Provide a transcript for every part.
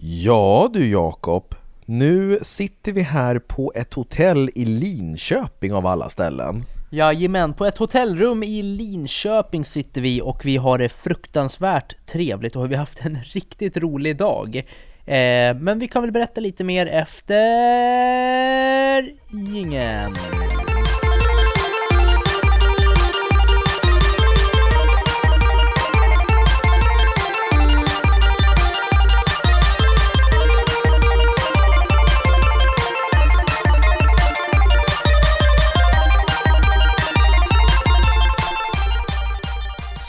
Ja du Jakob, nu sitter vi här på ett hotell i Linköping av alla ställen. Jajamän, på ett hotellrum i Linköping sitter vi och vi har det fruktansvärt trevligt och vi har haft en riktigt rolig dag. Eh, men vi kan väl berätta lite mer efter ingen.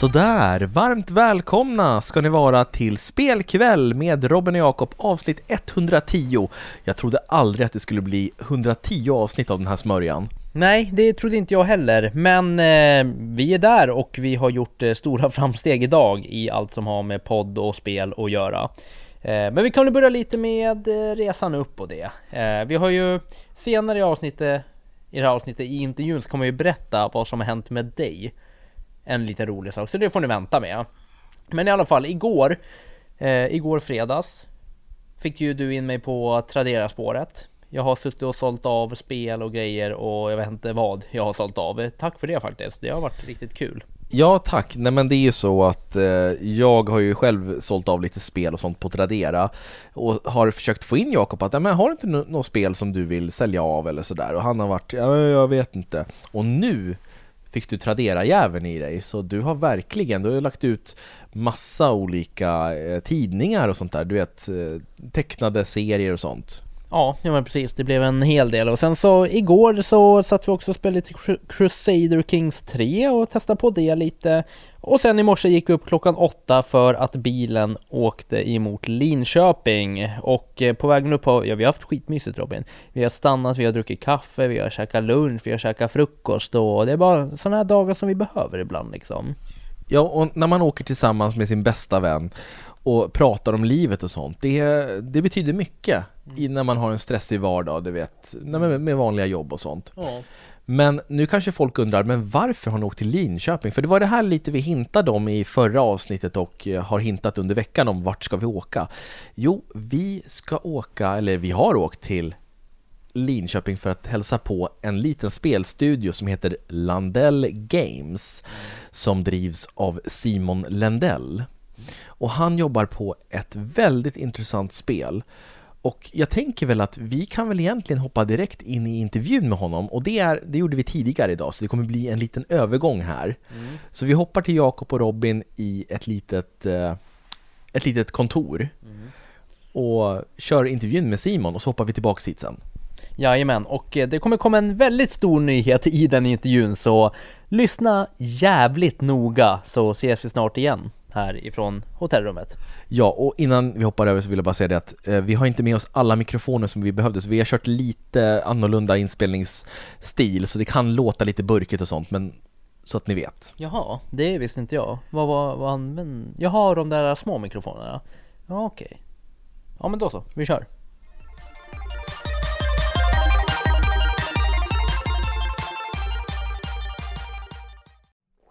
Sådär, varmt välkomna ska ni vara till Spelkväll med Robin och Jakob avsnitt 110. Jag trodde aldrig att det skulle bli 110 avsnitt av den här smörjan. Nej, det trodde inte jag heller, men eh, vi är där och vi har gjort eh, stora framsteg idag i allt som har med podd och spel att göra. Eh, men vi kan väl börja lite med eh, resan upp och det. Eh, vi har ju senare i avsnittet, i det här avsnittet i intervjun så kommer vi berätta vad som har hänt med dig en liten rolig sak, så det får ni vänta med. Men i alla fall, igår, eh, igår fredags fick ju du in mig på Tradera-spåret. Jag har suttit och sålt av spel och grejer och jag vet inte vad jag har sålt av. Tack för det faktiskt, det har varit riktigt kul. Ja tack, nej men det är ju så att eh, jag har ju själv sålt av lite spel och sånt på Tradera och har försökt få in Jakob att, ”nej men har du inte något spel som du vill sälja av eller sådär? Och han har varit, ja jag vet inte. Och nu fick du Tradera-jäveln i dig, så du har verkligen, du har lagt ut massa olika eh, tidningar och sånt där, du vet, eh, tecknade serier och sånt. Ja, ja men precis, det blev en hel del. Och sen så igår så satt vi också och spelade lite Crusader Kings 3 och testade på det lite och sen i morse gick vi upp klockan åtta för att bilen åkte emot Linköping och eh, på vägen upp har, ja vi har haft skitmysigt Robin. Vi har stannat, vi har druckit kaffe, vi har käkat lunch, vi har käkat frukost och det är bara sådana här dagar som vi behöver ibland liksom. Ja, och när man åker tillsammans med sin bästa vän och pratar om livet och sånt, det, det betyder mycket mm. när man har en stressig vardag, du vet, med, med vanliga jobb och sånt. Ja. Men nu kanske folk undrar, men varför har ni åkt till Linköping? För det var det här lite vi hintade om i förra avsnittet och eh, har hintat under veckan om vart ska vi åka? Jo, vi ska åka, eller vi har åkt till Linköping för att hälsa på en liten spelstudio som heter Landell Games som drivs av Simon Lendell. Och han jobbar på ett väldigt intressant spel och jag tänker väl att vi kan väl egentligen hoppa direkt in i intervjun med honom och det, är, det gjorde vi tidigare idag så det kommer bli en liten övergång här. Mm. Så vi hoppar till Jakob och Robin i ett litet, eh, ett litet kontor mm. och kör intervjun med Simon och så hoppar vi tillbaka hit sen. Jajamän, och eh, det kommer komma en väldigt stor nyhet i den intervjun så lyssna jävligt noga så ses vi snart igen här ifrån hotellrummet. Ja, och innan vi hoppar över så vill jag bara säga det att eh, vi har inte med oss alla mikrofoner som vi behövde, så vi har kört lite annorlunda inspelningsstil, så det kan låta lite burkigt och sånt, men så att ni vet. Jaha, det visste inte jag. Vad, vad, vad använder... Jaha, de där små mikrofonerna? Ja, okej. Ja, men då så, vi kör.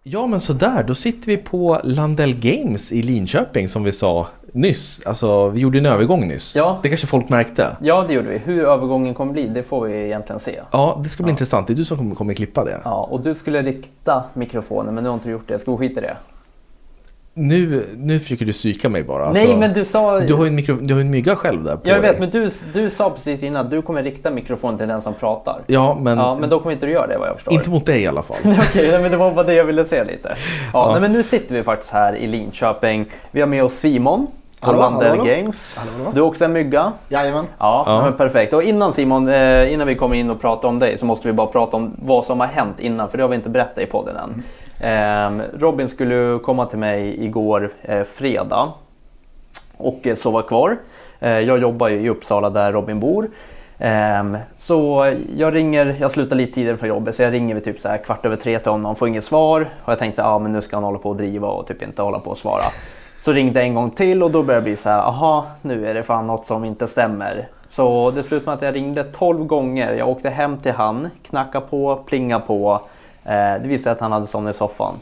Ja men sådär, då sitter vi på Landell Games i Linköping som vi sa nyss. Alltså vi gjorde en övergång nyss. Ja. Det kanske folk märkte? Ja det gjorde vi. Hur övergången kommer bli det får vi egentligen se. Ja det ska bli ja. intressant. Det är du som kommer, kommer klippa det. Ja och du skulle rikta mikrofonen men du har inte gjort det. Ska vi skita i det? Nu, nu försöker du psyka mig bara. Nej, alltså, men du sa... Du har ju en, mikro... du har en mygga själv där på Jag vet, dig. men du, du sa precis innan att du kommer rikta mikrofonen till den som pratar. Ja, men... Ja, men då kommer inte du göra det vad jag förstår. Inte mot dig i alla fall. Okej, men det var bara det jag ville se lite. Ja, ja. Nej, men nu sitter vi faktiskt här i Linköping. Vi har med oss Simon. På Landell Games. Hallå, hallå. Du är också en mygga? Jajamän. Ja, ja. Men perfekt. Och innan Simon, eh, innan vi kommer in och pratar om dig så måste vi bara prata om vad som har hänt innan, för det har vi inte berättat i podden än. Ehm, Robin skulle komma till mig igår eh, fredag och eh, sova kvar. Eh, jag jobbar i Uppsala där Robin bor. Ehm, så jag ringer, jag slutar lite tidigare från jobbet så jag ringer vid typ så här kvart över tre till honom, får inget svar och jag tänkte att ah, men nu ska han hålla på och driva och typ inte hålla på och svara. Så ringde jag en gång till och då började det bli så här, aha nu är det fan något som inte stämmer. Så det slutade med att jag ringde 12 gånger. Jag åkte hem till han, knackade på, plingade på det visade sig att han hade somnat i soffan.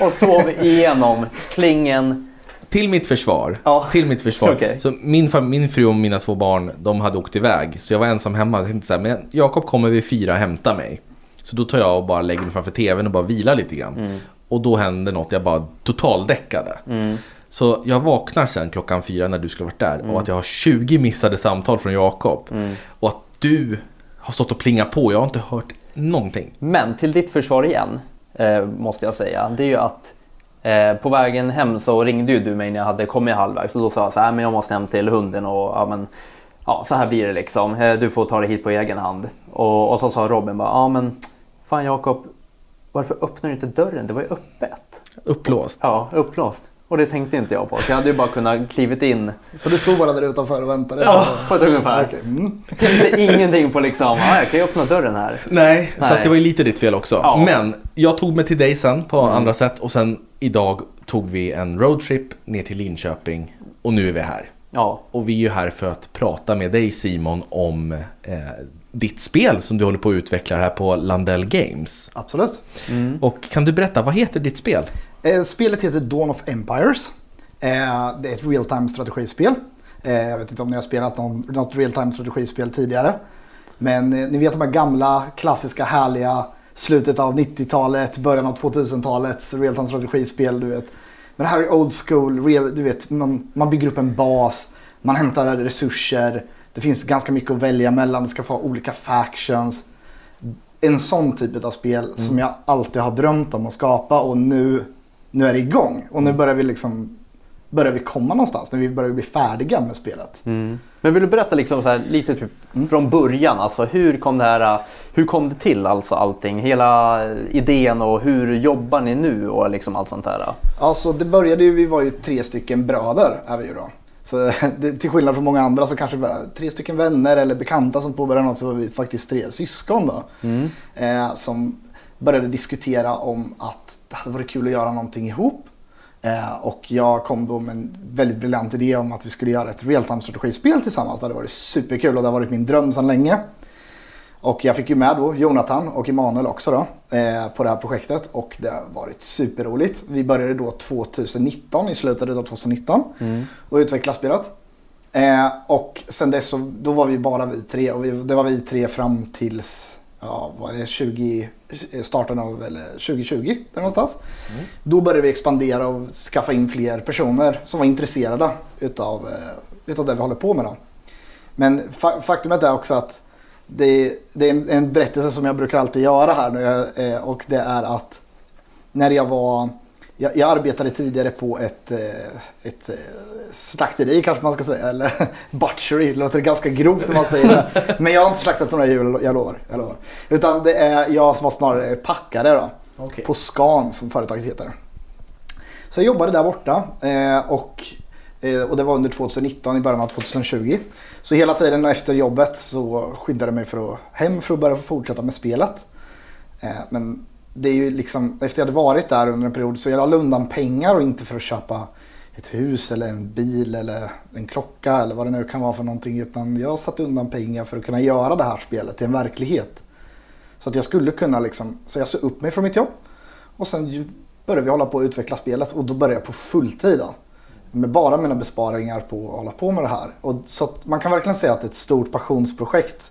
Och sov igenom klingen till mitt försvar. Ja. Till mitt försvar. Okej. Så min, min fru och mina två barn, de hade åkt iväg. Så jag var ensam hemma. Jag tänkte så här, men Jakob kommer vid fyra och hämtar mig. Så då tar jag och bara lägger mig framför tvn och bara vilar lite grann. Mm. Och då hände något, jag bara totaldäckade. Mm. Så jag vaknar sen klockan fyra när du skulle varit där och att jag har 20 missade samtal från Jakob. Mm. Och att du har stått och plingat på, jag har inte hört någonting. Men till ditt försvar igen, eh, måste jag säga. Det är ju att eh, på vägen hem så ringde ju du mig när jag hade kommit halvvägs. Och då sa jag så här, men jag måste hem till hunden och ja, men, ja, så här blir det liksom. Eh, du får ta dig hit på egen hand. Och, och så sa Robin bara, ja men fan Jakob, varför öppnar du inte dörren? Det var ju öppet. Upplåst. Ja, upplåst. Och det tänkte inte jag på. Så jag hade ju bara kunnat klivit in Så du stod bara där utanför och väntade? ja, på ett ungefär. Okej, mm. Tänkte ingenting på liksom, ja, jag kan ju öppna dörren här. Nej, så Nej. att det var ju lite ditt fel också. Ja. Men jag tog mig till dig sen på Mm. andra sätt och sen idag tog vi en roadtrip ner till Linköping och nu är vi här. Ja, Och vi är ju här för att prata med dig Simon om eh, ditt spel som du håller på att utveckla här på Landell Games. Absolut. Och kan du berätta, vad heter ditt spel? Eh, spelet heter Dawn of Empires. Eh, det är ett real time strategispel. Eh, jag vet inte om ni har spelat något real time strategispel tidigare. Men ni vet de här gamla, klassiska, härliga slutet av 90-talet, början av 2000-talets real time strategispel. Du vet. Men det här är old school, real, du vet, man, man bygger upp en bas, man hämtar resurser. Det finns ganska mycket att välja mellan, det ska få olika factions. En sån typ av spel som jag alltid har drömt om att skapa och nu, nu är det igång. Och nu börjar vi liksom börjar vi komma någonstans. Nu börjar vi bli färdiga med spelet. Men vill du berätta liksom här, lite typ från början, alltså hur kom det här, hur kom det till alltså allting? Hela idén och hur jobbar ni nu och liksom allt sånt där? Alltså det började ju, vi var ju tre stycken bröder är vi ju då. Så det, till skillnad från många andra så kanske var tre stycken vänner eller bekanta som påbörjade något så var vi faktiskt tre syskon då. Eh, som började diskutera om att det hade varit kul att göra någonting ihop. Eh, och jag kom då med en väldigt briljant idé om att vi skulle göra ett real time strategispel tillsammans. Det hade varit superkul och det har varit min dröm sedan länge. Och jag fick ju med då Jonathan och Emanuel också då eh, på det här projektet och det har varit superroligt. Vi började då 2019, i slutet av 2019 och utveckla spelet. Eh, och sen dess så då var vi bara vi tre och vi, det var vi tre fram tills ja, var det 20, starten av eller 2020 där någonstans. Då började vi expandera och skaffa in fler personer som var intresserade utav, eh, utav det vi håller på med. Då. Men fa- faktumet är också att det, det är en, en berättelse som jag brukar alltid göra här nu eh, och det är att när jag var jag, jag arbetade tidigare på ett, eh, ett eh, slakteri kanske man ska säga. Eller butchery, det låter ganska grovt när man säger det. Men jag har inte slaktat några djur, jag lovar. Jag lovar. Utan det är jag som var snarare packare då. Okej. På Scan som företaget heter. Så jag jobbade där borta eh, och, och det var under 2019 i början av 2020. Så hela tiden efter jobbet så skyndade jag mig för att hem för att börja fortsätta med spelet. Men det är ju liksom, efter jag hade varit där under en period så jag la undan pengar och inte för att köpa ett hus eller en bil eller en klocka eller vad det nu kan vara för någonting. Utan jag satte undan pengar för att kunna göra det här spelet till en verklighet. Så att jag skulle kunna liksom, så jag sa upp mig från mitt jobb. Och sen började vi hålla på att utveckla spelet och då började jag på fulltid då. Med bara mina besparingar på att hålla på med det här. Och så att man kan verkligen säga att det är ett stort passionsprojekt.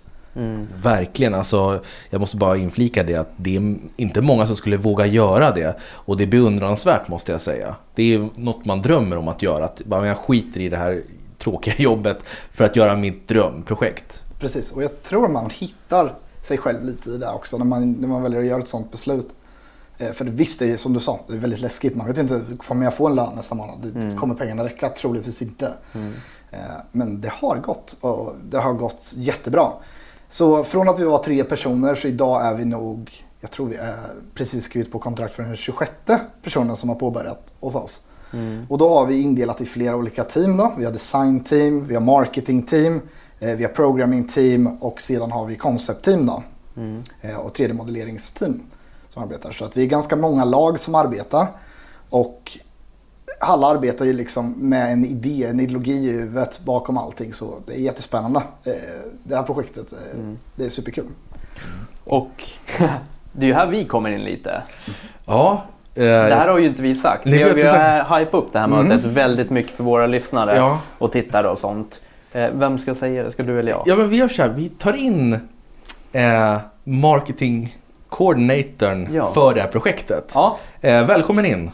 Verkligen, alltså jag måste bara inflika det att det är inte många som skulle våga göra det. Och det är beundransvärt måste jag säga. Det är något man drömmer om att göra. Att bara, jag skiter i det här tråkiga jobbet för att göra mitt drömprojekt. Precis, och jag tror man hittar sig själv lite i det också när man, när man väljer att göra ett sånt beslut. Eh, för visst, det är som du sa, det är väldigt läskigt. Man vet inte, kommer jag få en lön nästa månad? Det- Kommer pengarna räcka? Troligtvis inte. Eh, men det har gått och det har gått jättebra. Så från att vi var tre personer så idag är vi nog, jag tror vi är precis skrivit på kontrakt för den 26 personen som har påbörjat hos oss. Och då har vi indelat i flera olika team då. Vi har design team, vi har marketing team, eh, vi har programming team och sedan har vi concept team då. Eh, och 3D-modelleringsteam som arbetar. Så att vi är ganska många lag som arbetar. Och alla arbetar ju liksom med en idé, en ideologi i huvudet bakom allting. Så det är jättespännande. Eh, Det här projektet, eh, det är superkul. Och det är ju här vi kommer in lite. Ja, Det här har ju inte vi sagt. Vi vi har, hypat upp det här mötet väldigt mycket för våra lyssnare Ja. och tittare och sånt. Eh, Vem ska säga det? Ska du eller jag? Ja men vi gör så här, vi tar in eh, marketing coordinatorn Ja. för det här projektet. Ja. Eh, välkommen in!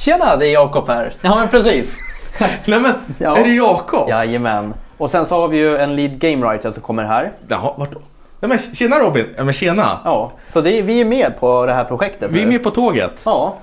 Tjena, det är Jakob här. Ja men precis. Nej men, Ja. är det Jakob? Jajamän. Och sen så har vi ju en lead game writer som kommer här. Jaha, vart då? Nej men tjena Robin! Ja men tjena! Ja, så det vi är med på det här projektet Vi är nu. med på tåget. Ja,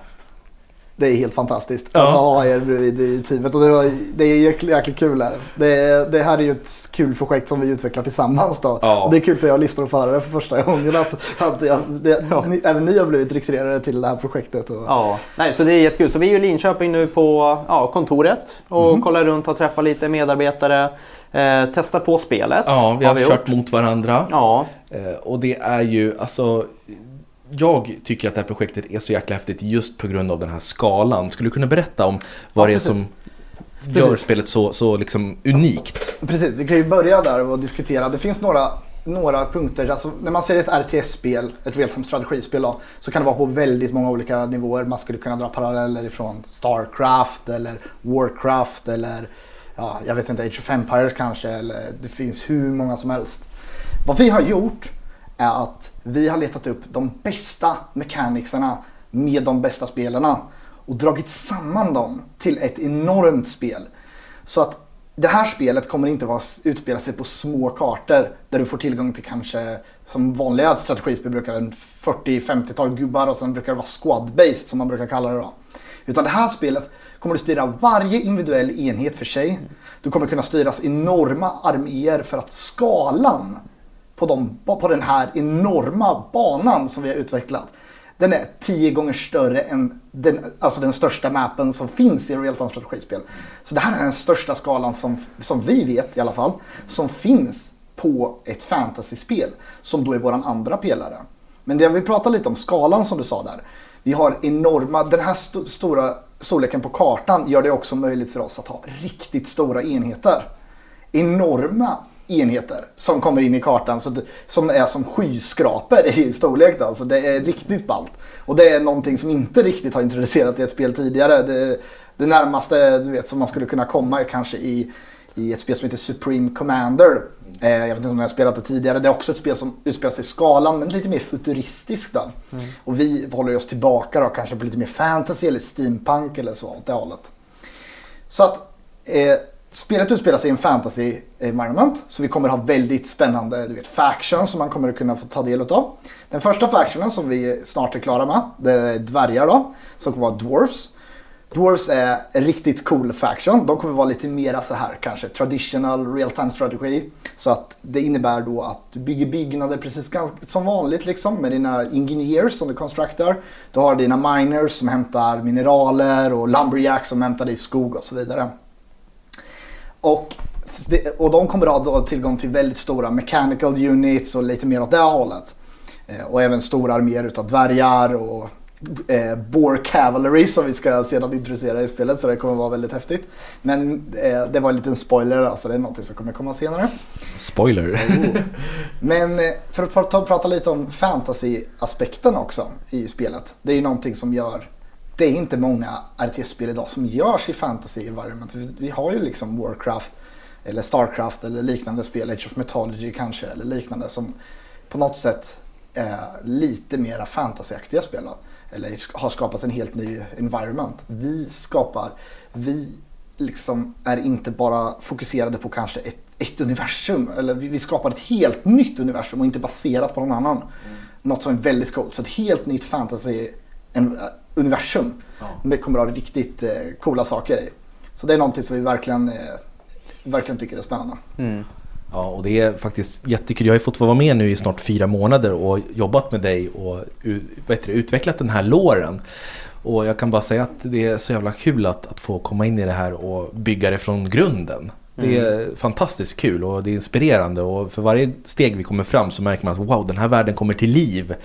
Det är helt fantastiskt. Ja. Alltså ha er bredvid i teamet. Och det, var, det är jäkligt, kul. Här. Det, det här är ju ett kul projekt som vi utvecklar tillsammans. Då. Ja. Och det är kul för jag lyssnar och förare för första gången. Att, att jag, det, ni, även ni har blivit rekryterade till det här projektet. Och, ja. Nej, så det är jättekul. Så vi är ju i Linköping nu på ja, kontoret och kollar runt och träffar lite medarbetare. Eh, testar på spelet. Ja, vi har, gjort. kört mot varandra. Ja, Eh, och det är ju, alltså... Jag tycker att det här projektet är så jäkla häftigt just på grund av den här skalan. Skulle du kunna berätta om vad Ja, det är precis. som gör Precis. spelet så, så liksom unikt? Precis, vi kan ju börja där och diskutera. Det finns några, några punkter. Alltså, när man ser ett RTS-spel, ett time strategispel då, så kan det vara på väldigt många olika nivåer. Man skulle kunna dra paralleller ifrån Starcraft eller Warcraft eller ja, jag vet inte, Age of Empires kanske. Eller, det finns hur många som helst. Vad vi har gjort är att vi har letat upp de bästa mechanicsarna med de bästa spelarna och dragit samman dem till ett enormt spel. Så att det här spelet kommer inte vara, utspela sig på små kartor där du får tillgång till kanske som vanliga strategispel brukar en 40-50-tal gubbar och sen brukar det vara squad-based som man brukar kalla det då. Utan det här spelet kommer du styra varje individuell enhet för sig. Du kommer kunna styras enorma arméer för att skalan på, de, på den här enorma banan som vi har utvecklat. Den är tio gånger större än den, alltså den största mappen som finns i real time strategispel. Så det här är den största skalan som, som vi vet i alla fall, som finns på ett fantasyspel som då är våran andra pelare. Men det jag vill prata lite om skalan som du sa där. Vi har enorma, den här st stora storleken på kartan gör det också möjligt för oss att ha riktigt stora enheter. Enorma enheter som kommer in i kartan så det, som är som skyskrapor i storlek. Då. Så det är riktigt ballt. Och det är någonting som inte riktigt har introducerat i ett spel tidigare. Det, det närmaste du vet, som man skulle kunna komma är kanske i, i ett spel som heter Supreme Commander. Eh, jag vet inte om ni har spelat det tidigare. Det är också ett spel som utspelar sig i skalan men lite mer futuristiskt. Då. Och vi håller oss tillbaka då, kanske på lite mer fantasy eller steampunk eller så åt det hållet. Så att eh, spelet utspelar sig i en fantasy eh, environment. Så vi kommer ha väldigt spännande du vet, factions som man kommer att kunna få ta del av. Den första factionen som vi snart är klara med, det är dvärgar då, som kommer vara dwarfs. Dwarfs är en riktigt cool faction. De kommer vara lite mera så här kanske traditional real time strategy. Så att det innebär då att du bygger byggnader precis ganska som vanligt liksom med dina engineers som du constructar. Du har dina miners som hämtar mineraler och lumberjacks som hämtar dig skog och så vidare. Och, och de kommer att ha tillgång till väldigt stora mechanical units och lite mer åt det hållet. Eh, Och även stora arméer utav dvärgar och eh, Boar Cavalry som vi ska sedan introducera i spelet så det kommer vara väldigt häftigt. Men eh, det var en liten spoiler alltså, det är något som kommer komma senare. Spoiler. Men eh, för att prata, prata lite om fantasy-aspekten också i spelet. Det är ju någonting som gör... Det är inte många RTS-spel idag som görs i fantasy environment. Vi, har ju liksom Warcraft eller Starcraft eller liknande spel, Age of Mythology kanske eller liknande som på något sätt är lite mera fantasyaktiga spel. då. Eller har skapat en helt ny environment. Vi skapar, vi liksom är inte bara fokuserade på kanske ett, ett universum. Eller vi, vi skapar ett helt nytt universum och inte baserat på någon annan. Något som är väldigt coolt. Så ett helt nytt fantasy en, universum. Det kommer att ha riktigt eh, coola saker i. Så det är någonting som vi verkligen, eh, verkligen tycker är spännande. Ja, och det är faktiskt jättekul. Jag har ju fått vara med nu i snart fyra månader och jobbat med dig och det, utvecklat den här låren. Och jag kan bara säga att det är så jävla kul att, att få komma in i det här och bygga det från grunden. Det är fantastiskt kul och det är inspirerande och för varje steg vi kommer fram så märker man att wow, den här världen kommer till liv.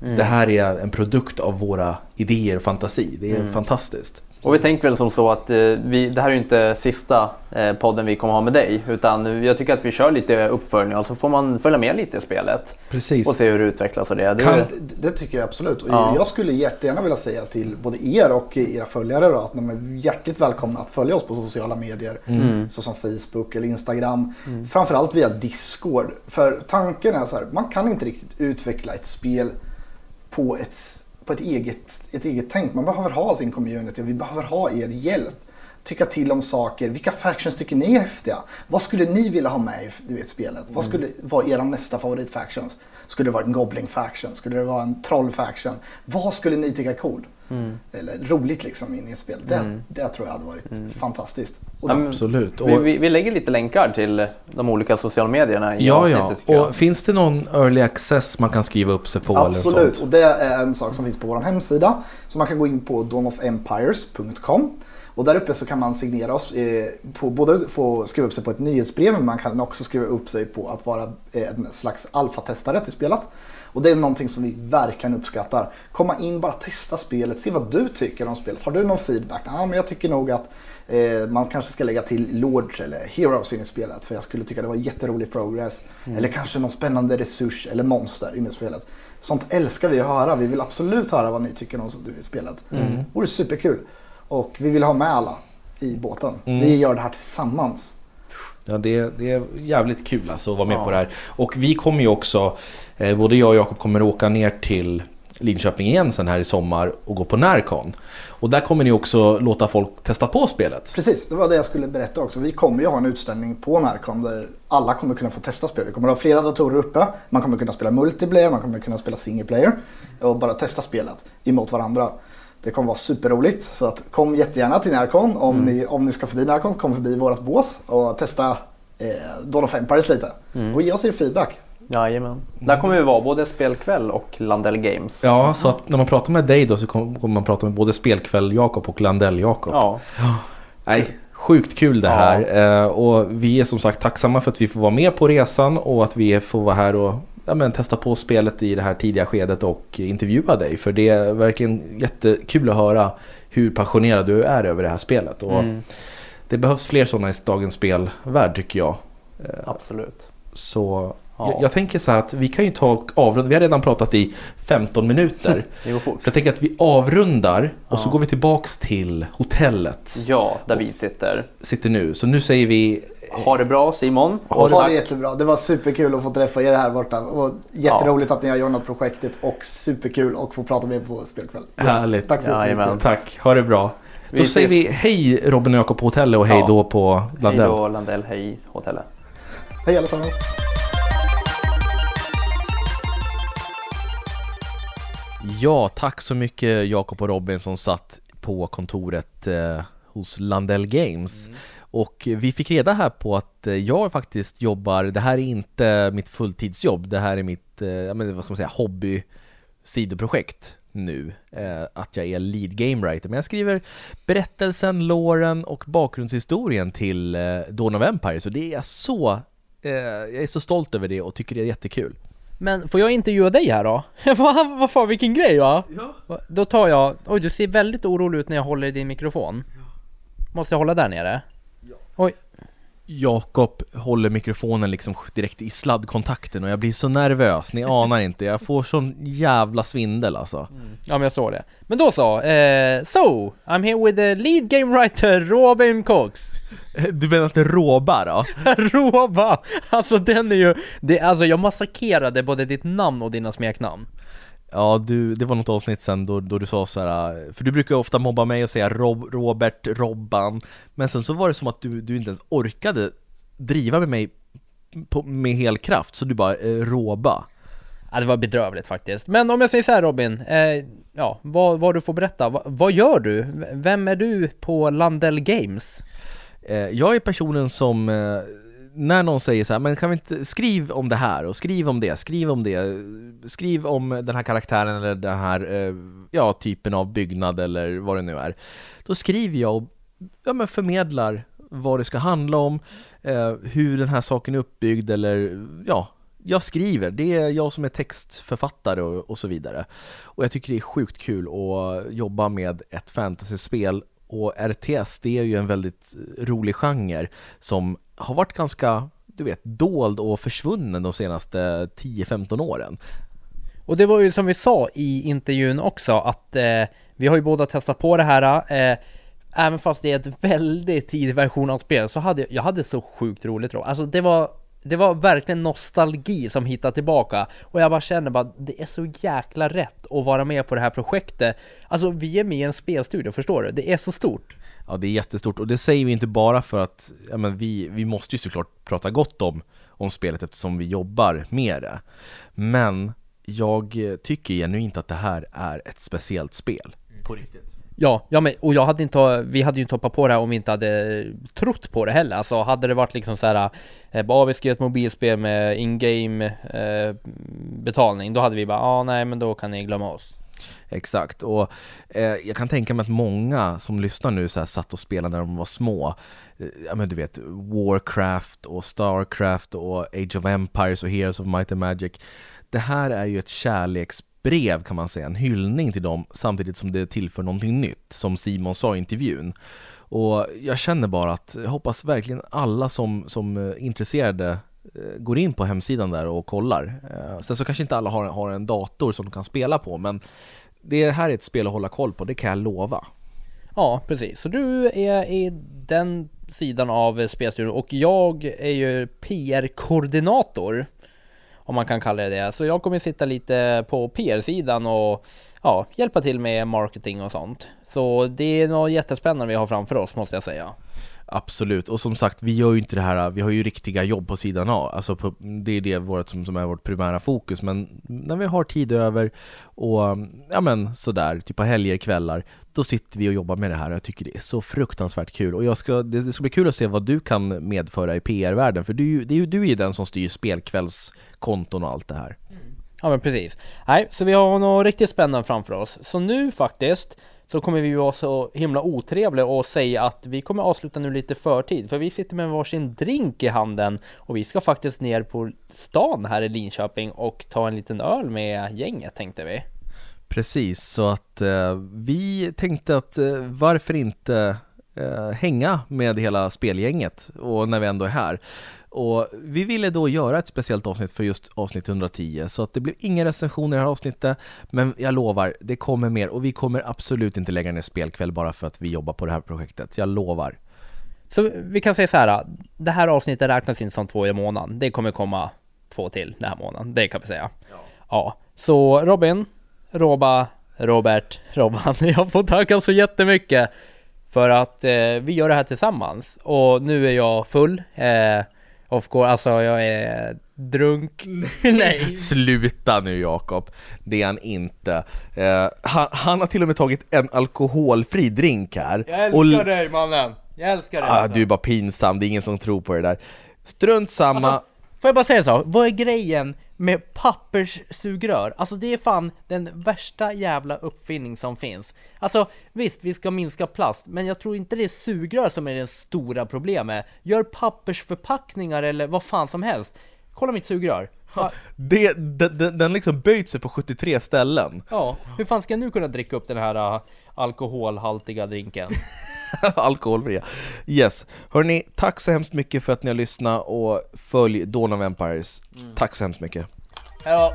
Det här är en produkt av våra idéer och fantasi. Det är fantastiskt. Och vi tänker väl som så att eh, vi, det här är ju inte sista eh, podden vi kommer ha med dig. Utan jag tycker att vi kör lite uppföljning och så får man följa med lite i spelet. Precis. Och se hur det utvecklas och det. det, Kan, är- det tycker jag absolut. Och Ja. Jag skulle jättegärna vilja säga till både er och era följare då, att de är hjärtligt välkomna att följa oss på sociala medier. Mm. Såsom Facebook eller Instagram. Framförallt via Discord. För tanken är så här, man kan inte riktigt utveckla ett spel på ett, på ett, eget, ett eget tänk. Man behöver ha sin community och vi behöver ha er hjälp. Tycka till om saker. Vilka factions tycker ni är häftiga? Vad skulle ni vilja ha med i du vet, spelet? Vad skulle vara era nästa favoritfactions? Skulle det vara en Goblin faction? Skulle det vara en Troll faction? Vad skulle ni tycka är cool? Eller roligt liksom in i ett spel. Det, det tror jag hade varit fantastiskt. Och Absolut. Vi, Och, vi, vi lägger lite länkar till de olika sociala medierna i ja, ja. jag. Och finns det någon early access man kan skriva upp sig på? Eller Absolut, och sånt? det är en sak som finns på vår hemsida. Så man kan gå in på dawnofempires.com och där uppe så kan man signera oss, eh, på, både få skriva upp sig på ett nyhetsbrev men man kan också skriva upp sig på att vara eh, en slags alfatestare till spelet. Och det är någonting som vi verkligen uppskattar. Komma in, bara testa spelet, se vad du tycker om spelet. Har du någon feedback? Ja, men jag tycker nog att eh, man kanske ska lägga till Lords eller Heroes in i spelet. För jag skulle tycka det var jätterolig progress. Eller kanske någon spännande resurs eller monster in i spelet. Sånt älskar vi att höra. Vi vill absolut höra vad ni tycker om spelet. Det vore superkul. Och vi vill ha med alla i båten. Vi gör det här tillsammans. Ja, det, det är jävligt kul alltså att vara med Ja. på det här. Och vi kommer ju också, eh, både jag och Jakob kommer åka ner till Linköping igen sen här i sommar och gå på Närcon. Och där kommer ni också låta folk testa på spelet. Precis, det var det jag skulle berätta också. Vi kommer ju ha en utställning på Närcon där alla kommer kunna få testa spel. Vi kommer ha flera datorer uppe. Man kommer kunna spela multiplayer, man kommer kunna spela single player och bara testa spelet emot varandra. Det kommer vara superroligt. Så att kom jättegärna till Närcon. Om, ni, om ni ska förbi Närcon kom förbi vårt bås och testa eh, Dawn of Empires lite. Och ge oss er feedback. Jajamän. Där kommer vi vara både spelkväll och Landell Games. Ja, så att när man pratar med dig då så kom- kommer man prata med både Spelkväll Jakob och Landell Jakob. Ja. Nej, sjukt kul det Ja. här. Eh, och vi är som sagt tacksamma för att vi får vara med på resan och att vi får vara här och ja, men, testa på spelet i det här tidiga skedet och intervjua dig. För det är verkligen jättekul att höra hur passionerad du är över det här spelet. Och Mm, Det behövs fler sådana i dagens spelvärld tycker jag. absolut. Så Ja. jag, jag tänker så här att vi kan ju ta och avrunda. Vi har redan pratat i 15 minuter. Det går fort. Så jag tänker att vi avrundar och så Ja. går vi tillbaks till hotellet. Ja, där vi sitter. Sitter nu. Så nu säger vi Ha det bra Simon. Ha Och det jättebra. Det var superkul att få träffa er här borta. Och jätteroligt att ni har joinat projektet och superkul att få prata med er på spelkväll. Härligt. Tack så Jajamän. jättemycket. Tack, ha det bra. Då Vi säger vi hej Robin och Jakob på hotellet och hej Ja. då på Hej Landell. då Landell, hej hotellet. Hej allesammans. Ja, tack så mycket Jakob och Robin som satt på kontoret eh, hos Landell Games. Och vi fick reda här på att eh, jag faktiskt jobbar, det här är inte mitt fulltidsjobb, det här är mitt, eh, ja, men vad ska man säga, hobby sidoprojekt nu. Eh, att jag är lead game writer, men jag skriver berättelsen, låren och bakgrundshistorien till eh, Dawn of Empire, så det är så, eh, jag är så stolt över det och tycker det är jättekul. Men får jag intervjua dig här då? vad, fan vilken grej va? Ja. Då tar jag, oj du ser väldigt orolig ut när jag håller i din mikrofon. Måste jag hålla där nere? Oj, Jakob håller mikrofonen liksom direkt i sladdkontakten och jag blir så nervös, ni anar inte, jag får sån jävla svindel alltså. ja men jag såg det. Men då så, eh, so, I'm here with the lead game writer Robin Cox. Du menar att det råbar då? Roba! Alltså den är ju, det, alltså jag massakrerade både ditt namn och dina smeknamn. Ja, du, det var något avsnitt sen då, då du sa så här, för du brukar ofta mobba mig och säga Rob, Robert, Robban, men sen så var det som att du, du inte ens orkade driva med mig på, med hel kraft, så du bara eh, Roba. Ja det var bedrövligt faktiskt. Men om jag säger så här Robin, eh, ja, vad, vad du får berätta. Va, vad gör du? Vem är du på Landell Games? Jag är personen som, när någon säger så här, men kan vi inte, skriv om det här och skriv om det, skriv om det, skriv om den här karaktären eller den här, eh, ja, typen av byggnad eller vad det nu är. Då skriver jag och ja, men förmedlar vad det ska handla om, eh, hur den här saken är uppbyggd eller ja, jag skriver. Det är jag som är textförfattare och, och så vidare. Och jag tycker det är sjukt kul att jobba med ett fantasyspel och RTS, det är ju en väldigt eh, rolig genre som har varit ganska, du vet, dold och försvunnen de senaste 10-15 åren. Och det var ju som vi sa i intervjun också att eh, vi har ju båda testat på det här. Eh, även fast det är ett väldigt tidig version av spelet så hade jag, jag hade så sjukt roligt då. Alltså det var det var verkligen nostalgi som hittade tillbaka och jag bara känner bara det är så jäkla rätt att vara med på det här projektet. Alltså vi är med i en spelstudio, förstår du? Det är så stort. Ja, det är jättestort och det säger vi inte bara för att ja, men vi, vi måste ju såklart prata gott om, om spelet eftersom vi jobbar med det. Men jag tycker genuint att det här är ett speciellt spel. På riktigt. Ja, ja men, och jag hade inte, vi hade ju inte hoppat på det här om vi inte hade eh, trott på det heller. Alltså hade det varit liksom så här, eh, bara ah, vi ska göra ett mobilspel med in-game eh, betalning, då hade vi bara, ah, nej men då kan ni glömma oss. Exakt, och eh, jag kan tänka mig att många som lyssnar nu så här, satt och spelade när de var små. Eh, ja men du vet, Warcraft och Starcraft och Age of Empires och Heroes of Might and Magic. Det här är ju ett brev kan man säga, en hyllning till dem samtidigt som det tillför någonting nytt, som Simon sa i intervjun. Och jag känner bara att, jag hoppas verkligen alla som, som är intresserade eh, går in på hemsidan där och kollar. Eh, sen så kanske inte alla har, har en dator som de kan spela på, men det här är ett spel att hålla koll på, det kan jag lova. Ja, precis. Så du är i den sidan av spelstudion och jag är ju PR-koordinator om man kan kalla det det. Så jag kommer sitta lite på PR-sidan och ja, hjälpa till med marketing och sånt. Så det är något jättespännande vi har framför oss måste jag säga. Absolut, och som sagt, vi gör ju inte det här, vi har ju riktiga jobb på sidan av, alltså på, det är det vårt, som, som är vårt primära fokus, men när vi har tid över och ja men sådär, typ på helger, kvällar, då sitter vi och jobbar med det här och jag tycker det är så fruktansvärt kul och jag ska, det, det ska bli kul att se vad du kan medföra i PR-världen, för du, det är ju, du är ju den som styr spelkvällskonton och allt det här. Ja men precis. Nej, så vi har något riktigt spännande framför oss. Så nu faktiskt så kommer vi vara så himla otrevliga och säga att vi kommer avsluta nu lite förtid för vi sitter med varsin drink i handen och vi ska faktiskt ner på stan här i Linköping och ta en liten öl med gänget tänkte vi. Precis, så att eh, vi tänkte att eh, varför inte eh, hänga med hela spelgänget och när vi ändå är här. Och vi ville då göra ett speciellt avsnitt för just avsnitt 110 så att det blev inga recensioner i det här avsnittet men jag lovar, det kommer mer och vi kommer absolut inte lägga ner spelkväll bara för att vi jobbar på det här projektet, jag lovar. Så vi kan säga så här, det här avsnittet räknas inte som två i månaden. Det kommer komma två till den här månaden, det kan vi säga. Ja. ja. Så Robin, Roba, Robert, Robban, jag får tacka så jättemycket för att eh, vi gör det här tillsammans. Och nu är jag full. Eh, Of course, alltså jag är drunk. Nej. Sluta nu Jakob, det är han inte. Uh, han, han, har till och med tagit en alkoholfri drink här. Jag älskar och... dig mannen, jag älskar dig. Ah, alltså. Du är bara pinsam, det är ingen som tror på det där. Strunt samma. Alltså, får jag bara säga så? Vad är grejen med papperssugrör. Alltså det är fan den värsta jävla uppfinning som finns. Alltså visst, vi ska minska plast, men jag tror inte det är sugrör som är det stora problemet. Gör pappersförpackningar eller vad fan som helst. Kolla mitt sugrör. Ja, det, den, den liksom böjt sig på 73 ställen. Ja, hur fan ska jag nu kunna dricka upp den här uh, alkoholhaltiga drinken? Alkoholfria. Yes. Hörni, tack så hemskt mycket för att ni har lyssnat och följ Dawn of Empires. Mm. Tack så hemskt mycket. Hejdå.